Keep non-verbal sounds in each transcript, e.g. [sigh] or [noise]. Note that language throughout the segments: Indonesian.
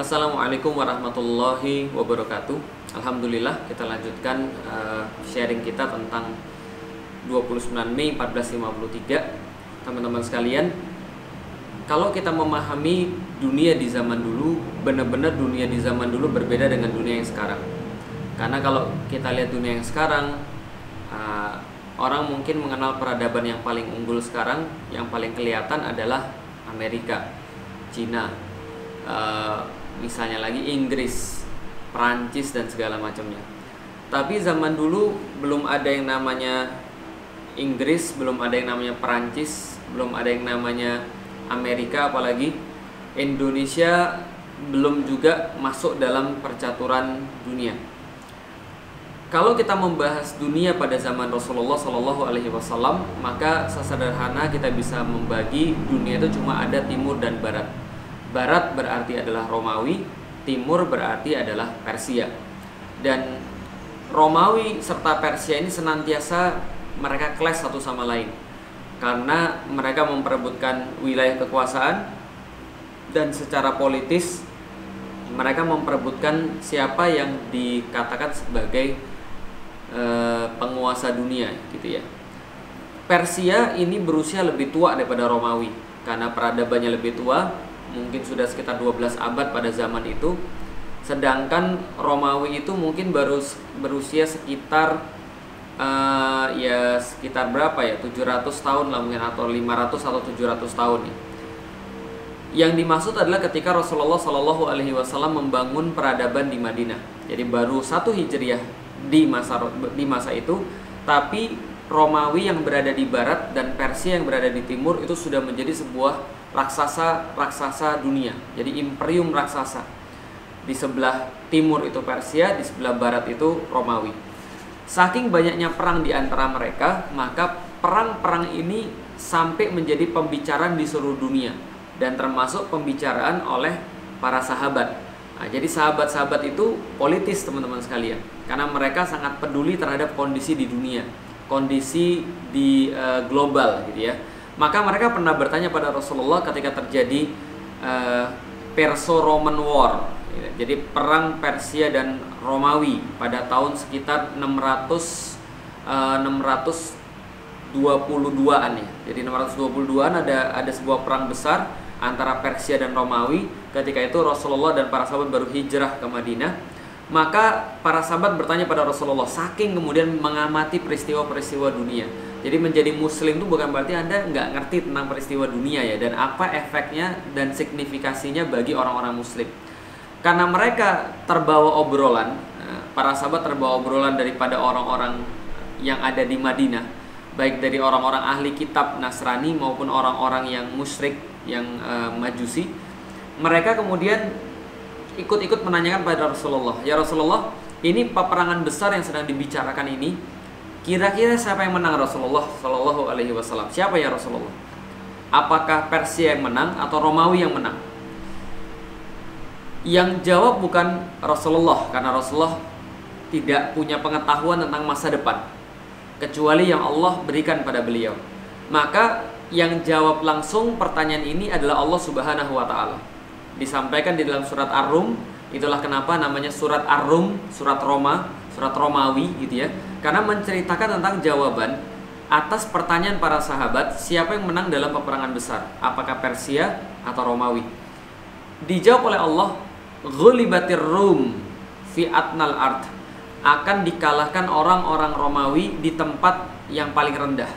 Assalamualaikum warahmatullahi wabarakatuh. Alhamdulillah kita lanjutkan uh, sharing kita tentang 29 Mei 1453. Teman-teman sekalian, kalau kita memahami dunia di zaman dulu, benar-benar dunia di zaman dulu berbeda dengan dunia yang sekarang. Karena kalau kita lihat dunia yang sekarang, uh, orang mungkin mengenal peradaban yang paling unggul sekarang, yang paling kelihatan adalah Amerika, Cina, uh, misalnya lagi Inggris, Prancis dan segala macamnya. Tapi zaman dulu belum ada yang namanya Inggris, belum ada yang namanya Prancis, belum ada yang namanya Amerika apalagi Indonesia belum juga masuk dalam percaturan dunia. Kalau kita membahas dunia pada zaman Rasulullah Shallallahu Alaihi Wasallam, maka sesederhana kita bisa membagi dunia itu cuma ada timur dan barat. Barat berarti adalah Romawi, timur berarti adalah Persia. Dan Romawi serta Persia ini senantiasa mereka kelas satu sama lain. Karena mereka memperebutkan wilayah kekuasaan dan secara politis mereka memperebutkan siapa yang dikatakan sebagai e, penguasa dunia gitu ya. Persia ini berusia lebih tua daripada Romawi karena peradabannya lebih tua mungkin sudah sekitar 12 abad pada zaman itu sedangkan Romawi itu mungkin baru berusia sekitar uh, ya sekitar berapa ya 700 tahun lah mungkin atau 500 atau 700 tahun nih. Yang dimaksud adalah ketika Rasulullah Shallallahu Alaihi Wasallam membangun peradaban di Madinah. Jadi baru satu hijriah di masa di masa itu, tapi Romawi yang berada di barat dan Persia yang berada di timur itu sudah menjadi sebuah raksasa raksasa dunia. Jadi imperium raksasa. Di sebelah timur itu Persia, di sebelah barat itu Romawi. Saking banyaknya perang di antara mereka, maka perang-perang ini sampai menjadi pembicaraan di seluruh dunia dan termasuk pembicaraan oleh para sahabat. Nah, jadi sahabat-sahabat itu politis teman-teman sekalian, karena mereka sangat peduli terhadap kondisi di dunia, kondisi di uh, global gitu ya maka mereka pernah bertanya pada Rasulullah ketika terjadi uh, Perso-Roman War, jadi perang Persia dan Romawi pada tahun sekitar 600 uh, 622-an ya. Jadi 622-an ada ada sebuah perang besar antara Persia dan Romawi. Ketika itu Rasulullah dan para sahabat baru hijrah ke Madinah. Maka para sahabat bertanya pada Rasulullah, saking kemudian mengamati peristiwa-peristiwa dunia jadi menjadi muslim itu bukan berarti Anda nggak ngerti tentang peristiwa dunia ya dan apa efeknya dan signifikasinya bagi orang-orang muslim. Karena mereka terbawa obrolan, eh, para sahabat terbawa obrolan daripada orang-orang yang ada di Madinah, baik dari orang-orang ahli kitab Nasrani maupun orang-orang yang musyrik, yang uh, majusi. Mereka kemudian ikut-ikut menanyakan pada Rasulullah, "Ya Rasulullah, ini peperangan besar yang sedang dibicarakan ini Kira-kira siapa yang menang Rasulullah Shallallahu Alaihi Wasallam? Siapa ya Rasulullah? Apakah Persia yang menang atau Romawi yang menang? Yang jawab bukan Rasulullah karena Rasulullah tidak punya pengetahuan tentang masa depan kecuali yang Allah berikan pada beliau. Maka yang jawab langsung pertanyaan ini adalah Allah Subhanahu wa taala. Disampaikan di dalam surat Ar-Rum, itulah kenapa namanya surat Ar-Rum, surat Roma, surat Romawi gitu ya karena menceritakan tentang jawaban atas pertanyaan para sahabat siapa yang menang dalam peperangan besar? Apakah Persia atau Romawi? Dijawab oleh Allah ghulibatir rum fi atnal art akan dikalahkan orang-orang Romawi di tempat yang paling rendah.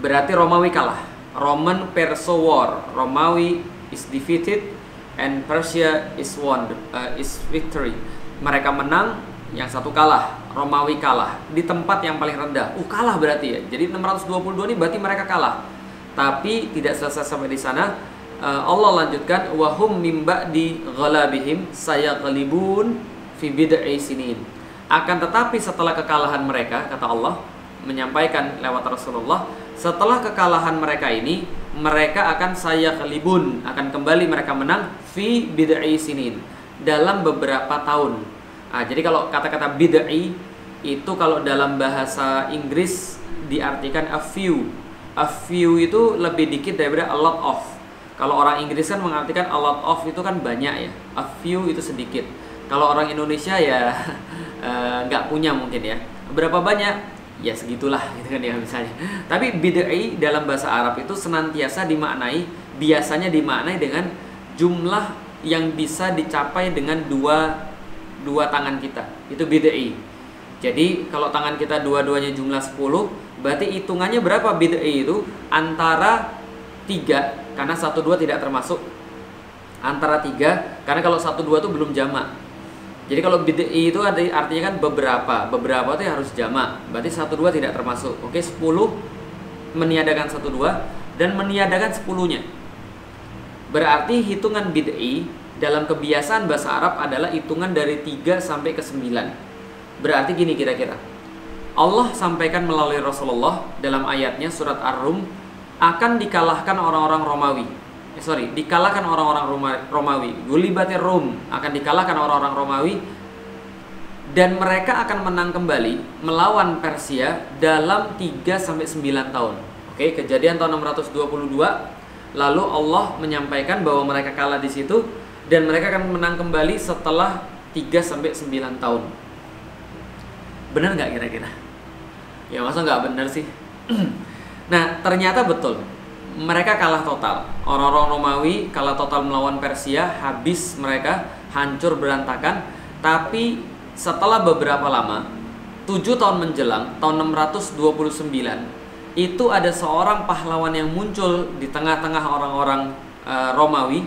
Berarti Romawi kalah. Roman Perso War. Romawi is defeated and Persia is won uh, is victory. Mereka menang yang satu kalah, Romawi kalah di tempat yang paling rendah. Uh, kalah berarti ya. Jadi 622 ini berarti mereka kalah. Tapi tidak selesai sampai di sana. Uh, Allah lanjutkan wahum mimba di ghalabihim saya ghalibun fi bid'i. Akan tetapi setelah kekalahan mereka kata Allah menyampaikan lewat Rasulullah, setelah kekalahan mereka ini mereka akan saya kelibun akan kembali mereka menang fi bid'i dalam beberapa tahun Nah, jadi kalau kata-kata bid'i itu kalau dalam bahasa Inggris diartikan a few. A few itu lebih dikit daripada a lot of. Kalau orang Inggris kan mengartikan a lot of itu kan banyak ya, a few itu sedikit. Kalau orang Indonesia ya [laughs] eh, nggak punya mungkin ya. Berapa banyak? Ya segitulah [laughs] gitu kan ya misalnya. Tapi bid'ai dalam bahasa Arab itu senantiasa dimaknai biasanya dimaknai dengan jumlah yang bisa dicapai dengan dua dua tangan kita. Itu bid'ai. Jadi kalau tangan kita dua-duanya jumlah 10, berarti hitungannya berapa bid'ai itu? Antara tiga karena satu dua tidak termasuk. Antara tiga karena kalau satu dua itu belum jamak. Jadi kalau bid'i itu artinya kan beberapa. Beberapa itu harus jamak. Berarti satu dua tidak termasuk. Oke sepuluh meniadakan satu dua dan meniadakan sepuluhnya. Berarti hitungan bid'i dalam kebiasaan bahasa Arab adalah hitungan dari 3 sampai ke 9 berarti gini kira-kira Allah sampaikan melalui Rasulullah dalam ayatnya surat Ar-Rum akan dikalahkan orang-orang Romawi. Eh, sorry, dikalahkan orang-orang Romawi. Gulibatir Rum akan dikalahkan orang-orang Romawi dan mereka akan menang kembali melawan Persia dalam 3 sampai 9 tahun. Oke, kejadian tahun 622 lalu Allah menyampaikan bahwa mereka kalah di situ dan mereka akan menang kembali setelah 3 sampai 9 tahun. Benar nggak kira-kira? Ya masa nggak benar sih? [clears throat] Nah, ternyata betul. Mereka kalah total. Orang-orang Romawi kalah total melawan Persia, habis mereka hancur berantakan. Tapi setelah beberapa lama, 7 tahun menjelang, tahun 629, itu ada seorang pahlawan yang muncul di tengah-tengah orang-orang e, Romawi.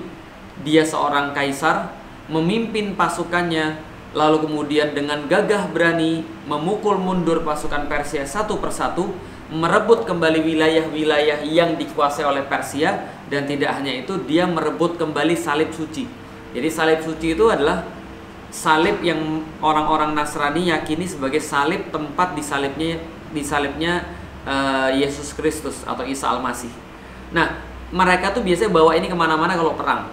Dia seorang kaisar, memimpin pasukannya, lalu kemudian dengan gagah berani memukul mundur pasukan Persia satu persatu merebut kembali wilayah-wilayah yang dikuasai oleh Persia dan tidak hanya itu dia merebut kembali salib suci. Jadi salib suci itu adalah salib yang orang-orang Nasrani yakini sebagai salib tempat disalibnya disalibnya uh, Yesus Kristus atau Isa Al-Masih. Nah, mereka tuh biasanya bawa ini ke mana-mana kalau perang.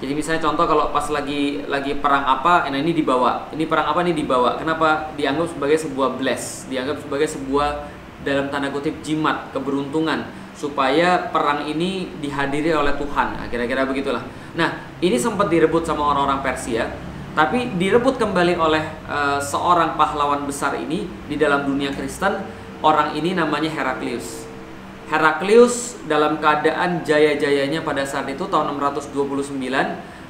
Jadi misalnya contoh kalau pas lagi lagi perang apa, nah ini dibawa, ini perang apa ini dibawa. Kenapa? Dianggap sebagai sebuah bless, dianggap sebagai sebuah dalam tanda kutip jimat keberuntungan. Supaya perang ini dihadiri oleh Tuhan. Nah, kira-kira begitulah. Nah ini sempat direbut sama orang-orang Persia tapi direbut kembali oleh uh, seorang pahlawan besar ini di dalam dunia Kristen. Orang ini namanya Heraklius Heraklius dalam keadaan jaya-jayanya pada saat itu tahun 629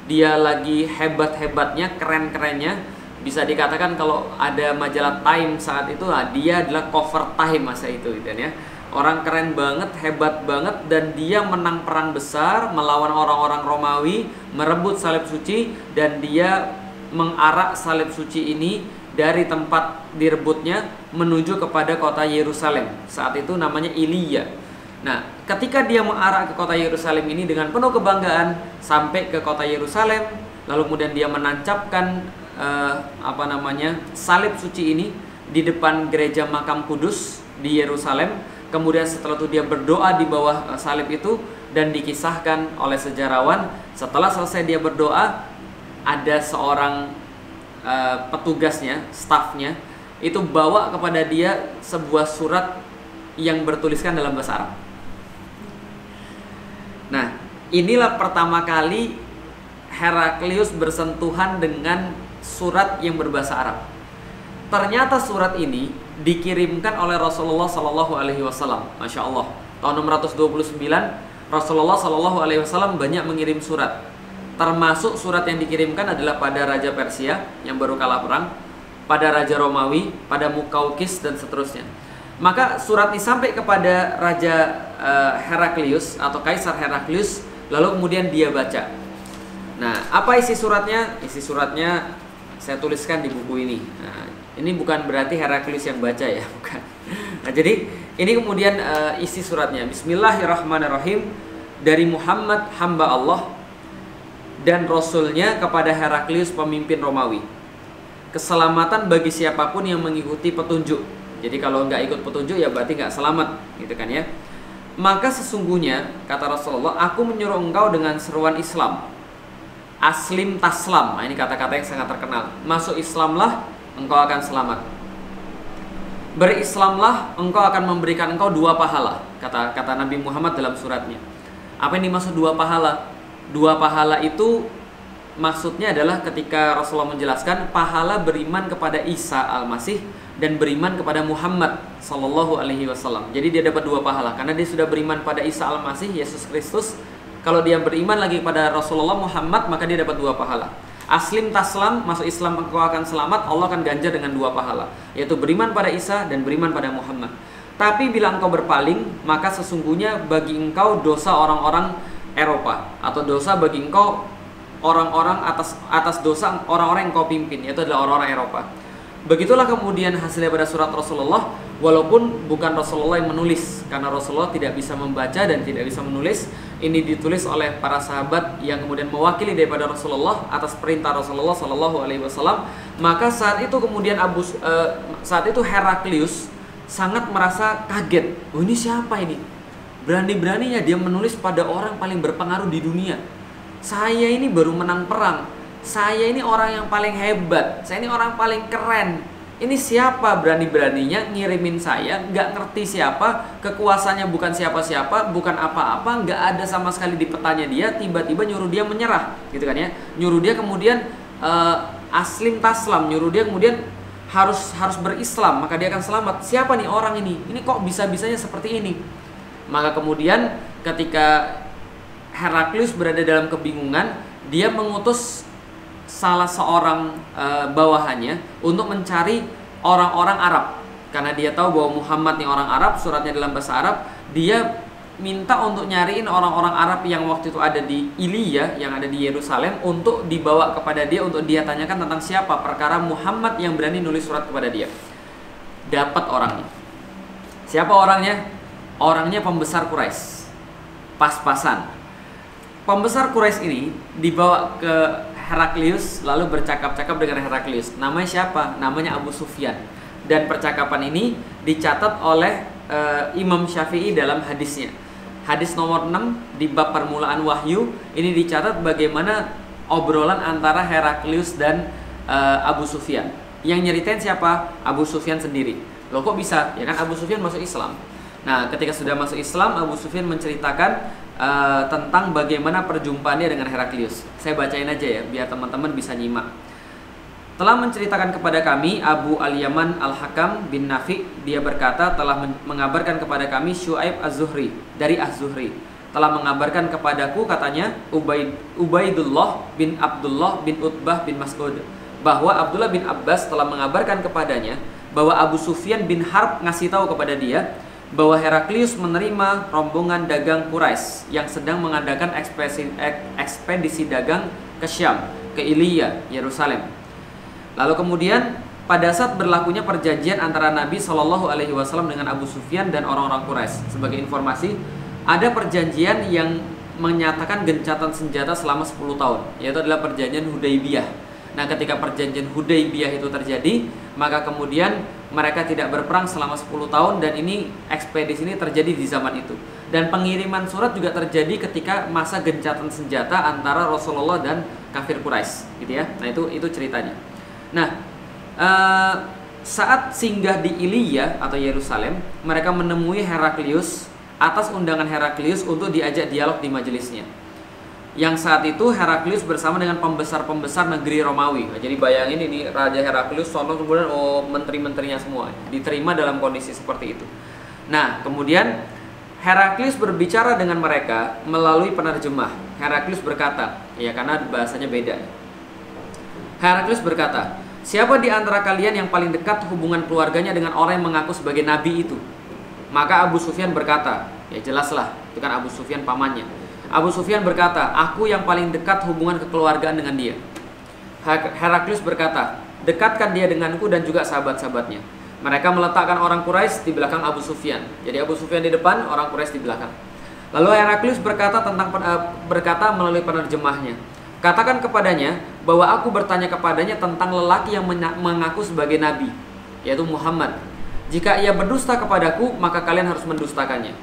dia lagi hebat-hebatnya keren-kerennya. Bisa dikatakan kalau ada majalah Time saat itu lah dia adalah cover Time masa itu gitu ya. Orang keren banget hebat banget dan dia menang perang besar melawan orang-orang Romawi merebut salib suci dan dia mengarak salib suci ini dari tempat direbutnya menuju kepada kota Yerusalem. Saat itu namanya Ilya nah ketika dia mengarak ke kota Yerusalem ini dengan penuh kebanggaan sampai ke kota Yerusalem lalu kemudian dia menancapkan uh, apa namanya salib suci ini di depan gereja makam kudus di Yerusalem. Kemudian setelah itu dia berdoa di bawah uh, salib itu dan dikisahkan oleh sejarawan setelah selesai dia berdoa ada seorang uh, petugasnya, stafnya itu bawa kepada dia sebuah surat yang bertuliskan dalam bahasa Arab. Inilah pertama kali Heraklius bersentuhan dengan surat yang berbahasa Arab. Ternyata surat ini dikirimkan oleh Rasulullah Shallallahu Alaihi Wasallam. Masya Allah. Tahun 629 Rasulullah Shallallahu Alaihi Wasallam banyak mengirim surat. Termasuk surat yang dikirimkan adalah pada Raja Persia yang baru kalah perang, pada Raja Romawi, pada Mukaukis dan seterusnya. Maka surat ini sampai kepada Raja uh, Heraklius atau Kaisar Heraklius, lalu kemudian dia baca. Nah, apa isi suratnya? Isi suratnya saya tuliskan di buku ini. Nah, ini bukan berarti Heraklius yang baca ya, [laughs] bukan. Nah, jadi ini kemudian uh, isi suratnya. Bismillahirrahmanirrahim dari Muhammad hamba Allah dan Rasulnya kepada Heraklius pemimpin Romawi. Keselamatan bagi siapa pun yang mengikuti petunjuk. Jadi kalau nggak ikut petunjuk ya berarti nggak selamat, gitu kan ya. Maka sesungguhnya kata Rasulullah, aku menyuruh engkau dengan seruan Islam. Aslim taslam. Nah, ini kata-kata yang sangat terkenal. Masuk Islamlah engkau akan selamat. Berislamlah engkau akan memberikan engkau dua pahala kata kata Nabi Muhammad dalam suratnya. Apa yang dimaksud dua pahala? Dua pahala itu maksudnya adalah ketika Rasulullah menjelaskan pahala beriman kepada Isa al-Masih dan beriman kepada Muhammad sallallahu alaihi wasallam. Jadi dia dapat dua pahala karena dia sudah beriman pada Isa al-Masih Yesus Kristus. Kalau dia beriman lagi pada Rasulullah Muhammad maka dia dapat dua pahala. Aslim taslam masuk Islam engkau akan selamat Allah akan ganjar dengan dua pahala yaitu beriman pada Isa dan beriman pada Muhammad. Tapi bila engkau berpaling maka sesungguhnya bagi engkau dosa orang-orang Eropa atau dosa bagi engkau orang-orang atas atas dosa orang-orang yang kau pimpin yaitu adalah orang-orang Eropa. Begitulah kemudian hasilnya pada surat Rasulullah walaupun bukan Rasulullah yang menulis karena Rasulullah tidak bisa membaca dan tidak bisa menulis. Ini ditulis oleh para sahabat yang kemudian mewakili daripada Rasulullah atas perintah Rasulullah Shallallahu Alaihi Wasallam. Maka saat itu kemudian Abu uh, saat itu Heraklius sangat merasa kaget. Oh ini siapa ini? Berani-beraninya dia menulis pada orang paling berpengaruh di dunia saya ini baru menang perang. Saya ini orang yang paling hebat. Saya ini orang paling keren. Ini siapa berani-beraninya ngirimin saya? Nggak ngerti siapa. Kekuasaannya bukan siapa-siapa bukan apa-apa. Nggak ada sama sekali di petanya dia. Tiba-tiba nyuruh dia menyerah gitu kan ya. Nyuruh dia kemudian uh, aslim taslam. Nyuruh dia kemudian harus harus berislam maka dia akan selamat. Siapa nih orang ini? Ini kok bisa-bisanya seperti ini? Maka kemudian ketika Heraklius berada dalam kebingungan, dia mengutus salah seorang e, bawahannya untuk mencari orang-orang Arab. Karena dia tahu bahwa Muhammad nih orang Arab, suratnya dalam bahasa Arab, dia minta untuk nyariin orang-orang Arab yang waktu itu ada di Ilya, yang ada di Yerusalem untuk dibawa kepada dia untuk dia tanyakan tentang siapa perkara Muhammad yang berani nulis surat kepada dia. Dapat orangnya. Siapa orangnya? Orangnya pembesar Quraisy. Pas-pasan pembesar Quraisy ini dibawa ke Heraklius lalu bercakap-cakap dengan Heraklius. Namanya siapa? Namanya Abu Sufyan. Dan percakapan ini dicatat oleh uh, Imam Syafi'i dalam hadisnya. Hadis nomor 6 di bab permulaan wahyu ini dicatat bagaimana obrolan antara Heraklius dan uh, Abu Sufyan. Yang nyeritain siapa? Abu Sufyan sendiri. Loh kok bisa? Ya kan Abu Sufyan masuk Islam. Nah, ketika sudah masuk Islam, Abu Sufyan menceritakan uh, tentang bagaimana perjumpaannya dengan Heraklius. Saya bacain aja ya, biar teman-teman bisa nyimak. Telah menceritakan kepada kami Abu Al-Yaman Al-Hakam bin Nafi Dia berkata telah mengabarkan kepada kami Shu'aib Az-Zuhri Dari Az-Zuhri Telah mengabarkan kepadaku katanya Ubaid, Ubaidullah bin Abdullah bin Utbah bin Mas'ud Bahwa Abdullah bin Abbas telah mengabarkan kepadanya Bahwa Abu Sufyan bin Harb ngasih tahu kepada dia bahwa Heraklius menerima rombongan dagang Quraisy yang sedang mengadakan ekspedisi, ekspedisi dagang ke Syam, ke Ilya, Yerusalem. Lalu kemudian pada saat berlakunya perjanjian antara Nabi Shallallahu Alaihi Wasallam dengan Abu Sufyan dan orang-orang Quraisy, sebagai informasi, ada perjanjian yang menyatakan gencatan senjata selama 10 tahun, yaitu adalah perjanjian Hudaybiyah Nah, ketika perjanjian Hudaybiyah itu terjadi, maka kemudian mereka tidak berperang selama 10 tahun dan ini ekspedisi ini terjadi di zaman itu. Dan pengiriman surat juga terjadi ketika masa gencatan senjata antara Rasulullah dan kafir Quraisy, gitu ya. Nah, itu itu ceritanya. Nah, uh, saat singgah di Ilya atau Yerusalem, mereka menemui Heraklius atas undangan Heraklius untuk diajak dialog di majelisnya yang saat itu Heraklius bersama dengan pembesar-pembesar negeri Romawi. Nah, jadi bayangin ini Raja Heraklius, sono kemudian oh menteri-menterinya semua diterima dalam kondisi seperti itu. Nah, kemudian Heraklius berbicara dengan mereka melalui penerjemah. Heraklius berkata, ya karena bahasanya beda. Heraklius berkata, siapa di antara kalian yang paling dekat hubungan keluarganya dengan orang yang mengaku sebagai nabi itu? Maka Abu Sufyan berkata, ya jelaslah, itu kan Abu Sufyan pamannya Abu Sufyan berkata, aku yang paling dekat hubungan kekeluargaan dengan dia. Heraklius berkata, dekatkan dia denganku dan juga sahabat-sahabatnya. Mereka meletakkan orang Quraisy di belakang Abu Sufyan. Jadi Abu Sufyan di depan, orang Quraisy di belakang. Lalu Heraklius berkata tentang eh, berkata melalui penerjemahnya, katakan kepadanya bahwa aku bertanya kepadanya tentang lelaki yang mengaku sebagai nabi, yaitu Muhammad. Jika ia berdusta kepadaku, maka kalian harus mendustakannya.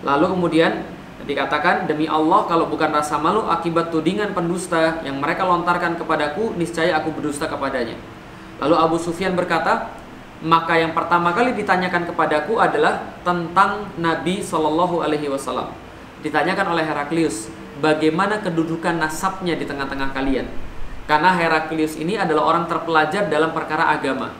Lalu kemudian Dikatakan, demi Allah kalau bukan rasa malu akibat tudingan pendusta yang mereka lontarkan kepadaku, niscaya aku berdusta kepadanya. Lalu Abu Sufyan berkata, maka yang pertama kali ditanyakan kepadaku adalah tentang Nabi Shallallahu Alaihi Wasallam. ditanyakan oleh Heraklius, bagaimana kedudukan nasabnya di tengah-tengah kalian? Karena Heraklius ini adalah orang terpelajar dalam perkara agama.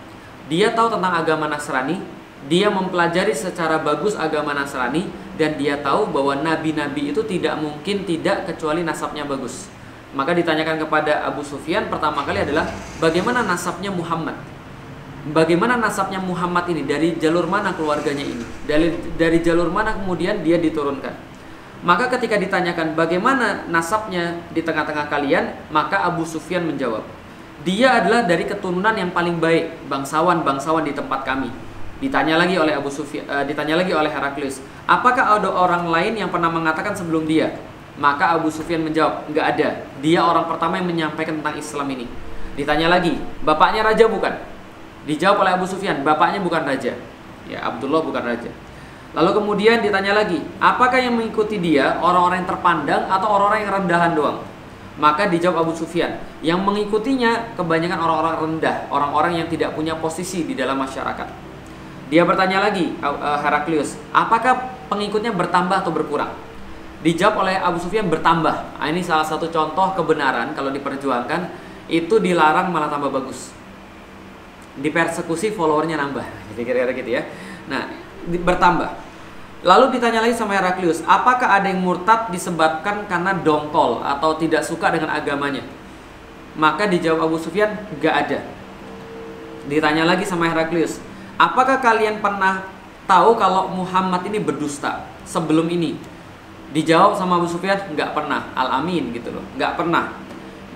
Dia tahu tentang agama Nasrani, dia mempelajari secara bagus agama Nasrani dan dia tahu bahwa nabi-nabi itu tidak mungkin tidak kecuali nasabnya bagus. Maka ditanyakan kepada Abu Sufyan pertama kali adalah bagaimana nasabnya Muhammad? Bagaimana nasabnya Muhammad ini dari jalur mana keluarganya ini? Dari dari jalur mana kemudian dia diturunkan? Maka ketika ditanyakan bagaimana nasabnya di tengah-tengah kalian, maka Abu Sufyan menjawab, dia adalah dari keturunan yang paling baik, bangsawan-bangsawan di tempat kami. Ditanya lagi oleh Abu Sufyan, uh, ditanya lagi oleh Heraklius, apakah ada orang lain yang pernah mengatakan sebelum dia? Maka Abu Sufyan menjawab, nggak ada. Dia orang pertama yang menyampaikan tentang Islam ini. Ditanya lagi, bapaknya raja bukan? Dijawab oleh Abu Sufyan, bapaknya bukan raja. Ya, Abdullah bukan raja. Lalu kemudian ditanya lagi, apakah yang mengikuti dia orang-orang yang terpandang atau orang-orang yang rendahan doang? Maka dijawab Abu Sufyan, yang mengikutinya kebanyakan orang-orang rendah, orang-orang yang tidak punya posisi di dalam masyarakat. Dia bertanya lagi, uh, Heraklius, apakah pengikutnya bertambah atau berkurang? Dijawab oleh Abu Sufyan bertambah. Nah, ini salah satu contoh kebenaran kalau diperjuangkan itu dilarang malah tambah bagus. Dipersekusi followernya nambah, [laughs] kira-kira gitu ya. Nah, bertambah. Lalu ditanya lagi sama Heraklius, apakah ada yang murtad disebabkan karena dongkol atau tidak suka dengan agamanya? Maka dijawab Abu Sufyan, gak ada. Ditanya lagi sama Heraklius, apakah kalian pernah tahu kalau Muhammad ini berdusta sebelum ini? Dijawab sama Abu Sufyan, nggak pernah. Al-Amin gitu loh, nggak pernah.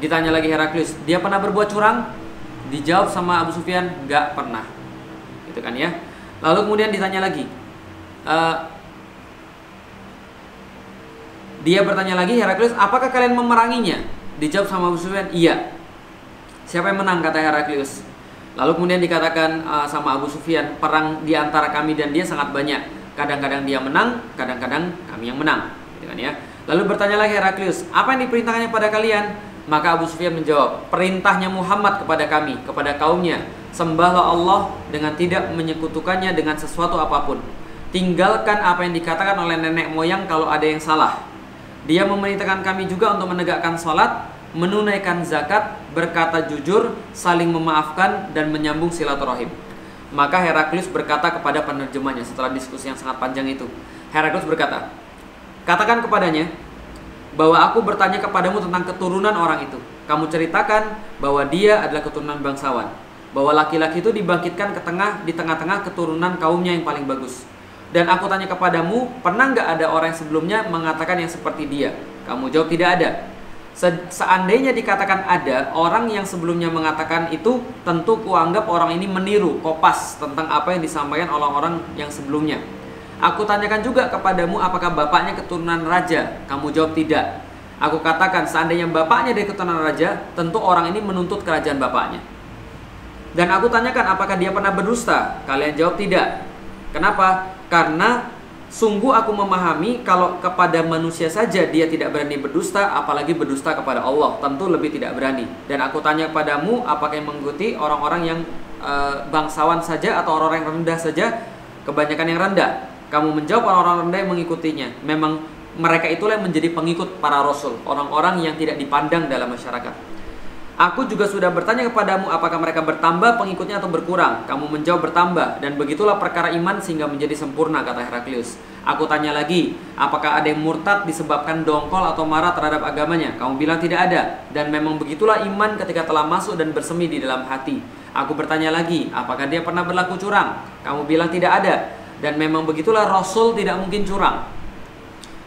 Ditanya lagi Heraklius, dia pernah berbuat curang? Dijawab sama Abu Sufyan, nggak pernah. Gitu kan ya. Lalu kemudian ditanya lagi, uh, dia bertanya lagi Heraklius, apakah kalian memeranginya? Dijawab sama Abu Sufyan, iya. Siapa yang menang kata Heraklius? Lalu kemudian dikatakan uh, sama Abu Sufyan, perang di antara kami dan dia sangat banyak. Kadang-kadang dia menang, kadang-kadang kami yang menang. Gitu kan ya. Lalu bertanya lagi Heraklius, apa yang diperintahkannya pada kalian? Maka Abu Sufyan menjawab, perintahnya Muhammad kepada kami, kepada kaumnya, sembahlah Allah dengan tidak menyekutukannya dengan sesuatu apa pun. Tinggalkan apa yang dikatakan oleh nenek moyang kalau ada yang salah dia memerintahkan kami juga untuk menegakkan sholat, menunaikan zakat, berkata jujur, saling memaafkan, dan menyambung silaturahim. Maka Heraklius berkata kepada penerjemahnya setelah diskusi yang sangat panjang itu. Heraklius berkata, Katakan kepadanya bahwa aku bertanya kepadamu tentang keturunan orang itu. Kamu ceritakan bahwa dia adalah keturunan bangsawan. Bahwa laki-laki itu dibangkitkan ke tengah di tengah-tengah keturunan kaumnya yang paling bagus. Dan aku tanya kepadamu, pernah nggak ada orang yang sebelumnya mengatakan yang seperti dia? Kamu jawab tidak ada. Se Seandainya dikatakan ada orang yang sebelumnya mengatakan itu, tentu kuanggap orang ini meniru, kopas tentang apa yang disampaikan oleh orang yang sebelumnya. Aku tanyakan juga kepadamu apakah bapaknya keturunan raja? Kamu jawab tidak. Aku katakan seandainya bapaknya dari keturunan raja, tentu orang ini menuntut kerajaan bapaknya. Dan aku tanyakan apakah dia pernah berdusta? Kalian jawab tidak. Kenapa? Karena sungguh aku memahami kalau kepada manusia saja dia tidak berani berdusta, apalagi berdusta kepada Allah, tentu lebih tidak berani. Dan aku tanya kepadamu, apakah yang mengikuti orang-orang yang e, bangsawan saja atau orang-orang yang rendah saja? Kebanyakan yang rendah. Kamu menjawab orang-orang rendah yang mengikutinya. Memang mereka itulah yang menjadi pengikut para rasul, orang-orang yang tidak dipandang dalam masyarakat. Aku juga sudah bertanya kepadamu apakah mereka bertambah pengikutnya atau berkurang. Kamu menjawab bertambah dan begitulah perkara iman sehingga menjadi sempurna kata Heraklius. Aku tanya lagi, apakah ada yang murtad disebabkan dongkol atau marah terhadap agamanya? Kamu bilang tidak ada dan memang begitulah iman ketika telah masuk dan bersemi di dalam hati. Aku bertanya lagi, apakah dia pernah berlaku curang? Kamu bilang tidak ada dan memang begitulah Rasul tidak mungkin curang.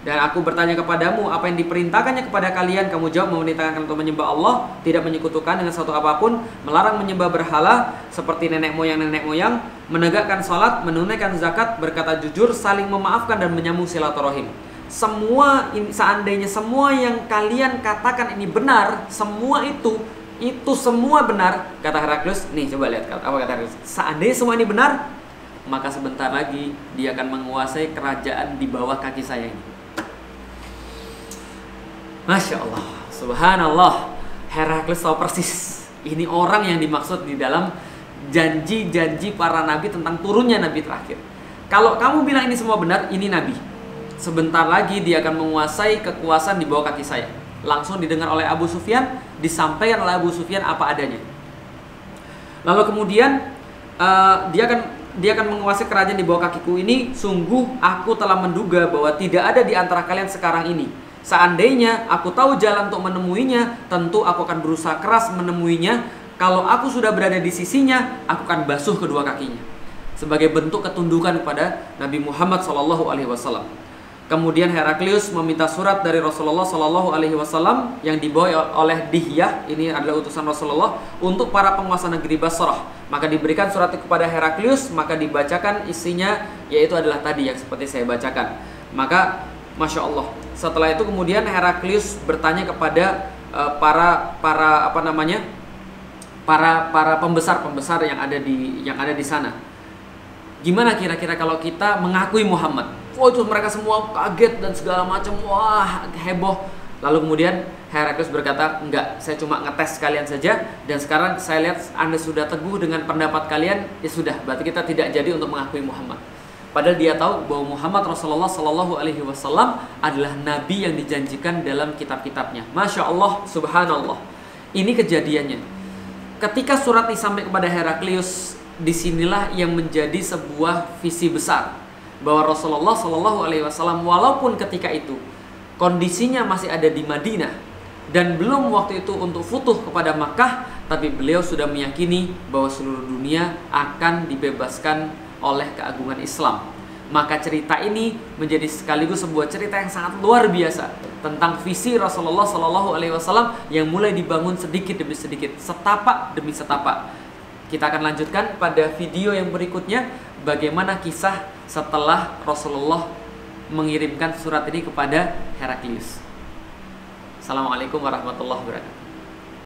Dan aku bertanya kepadamu, apa yang diperintahkannya kepada kalian? Kamu jawab memerintahkan untuk menyembah Allah, tidak menyekutukan dengan satu apa pun, melarang menyembah berhala seperti nenek moyang nenek moyang, menegakkan sholat, menunaikan zakat, berkata jujur, saling memaafkan dan menyambung silaturahim. Semua ini, seandainya semua yang kalian katakan ini benar, semua itu itu semua benar kata Heraklius. Nih coba lihat apa kata Heraklius. Seandainya semua ini benar, maka sebentar lagi dia akan menguasai kerajaan di bawah kaki saya ini. Masya Allah, Subhanallah, Herakles tahu persis. Ini orang yang dimaksud di dalam janji-janji para nabi tentang turunnya nabi terakhir. Kalau kamu bilang ini semua benar, ini nabi. sebentar lagi dia akan menguasai kekuasaan di bawah kaki saya. Langsung didengar oleh Abu Sufyan, disampaikan oleh Abu Sufyan apa adanya. Lalu kemudian uh, dia akan dia akan menguasai kerajaan di bawah kakiku ini. Sungguh aku telah menduga bahwa tidak ada di antara kalian sekarang ini. Seandainya aku tahu jalan untuk menemuinya, tentu aku akan berusaha keras menemuinya. Kalau aku sudah berada di sisinya, aku akan basuh kedua kakinya. Sebagai bentuk ketundukan kepada Nabi Muhammad SAW. Kemudian Heraklius meminta surat dari Rasulullah Shallallahu Alaihi Wasallam yang dibawa oleh Dihyah, ini adalah utusan Rasulullah untuk para penguasa negeri Basrah. Maka diberikan surat kepada Heraklius, maka dibacakan isinya yaitu adalah tadi yang seperti saya bacakan. Maka masya Allah. Setelah itu kemudian Heraklius bertanya kepada uh, para para apa namanya para para pembesar pembesar yang ada di yang ada di sana. Gimana kira-kira kalau kita mengakui Muhammad? Wah itu mereka semua kaget dan segala macam. Wah heboh. Lalu kemudian Heraklius berkata, enggak, saya cuma ngetes kalian saja dan sekarang saya lihat Anda sudah teguh dengan pendapat kalian, ya sudah, berarti kita tidak jadi untuk mengakui Muhammad. Padahal dia tahu bahwa Muhammad Rasulullah Shallallahu Alaihi Wasallam adalah nabi yang dijanjikan dalam kitab-kitabnya. Masya Allah, Subhanallah. Ini kejadiannya. Ketika surat disampaikan kepada Heraklius, di sinilah yang menjadi sebuah visi besar bahwa Rasulullah Shallallahu Alaihi Wasallam walaupun ketika itu kondisinya masih ada di Madinah dan belum waktu itu untuk futuh kepada Makkah, tapi beliau sudah meyakini bahwa seluruh dunia akan dibebaskan oleh keagungan Islam. Maka cerita ini menjadi sekaligus sebuah cerita yang sangat luar biasa tentang visi Rasulullah Shallallahu Alaihi Wasallam yang mulai dibangun sedikit demi sedikit, setapak demi setapak. Kita akan lanjutkan pada video yang berikutnya bagaimana kisah setelah Rasulullah mengirimkan surat ini kepada Heraklius. Assalamualaikum warahmatullahi wabarakatuh.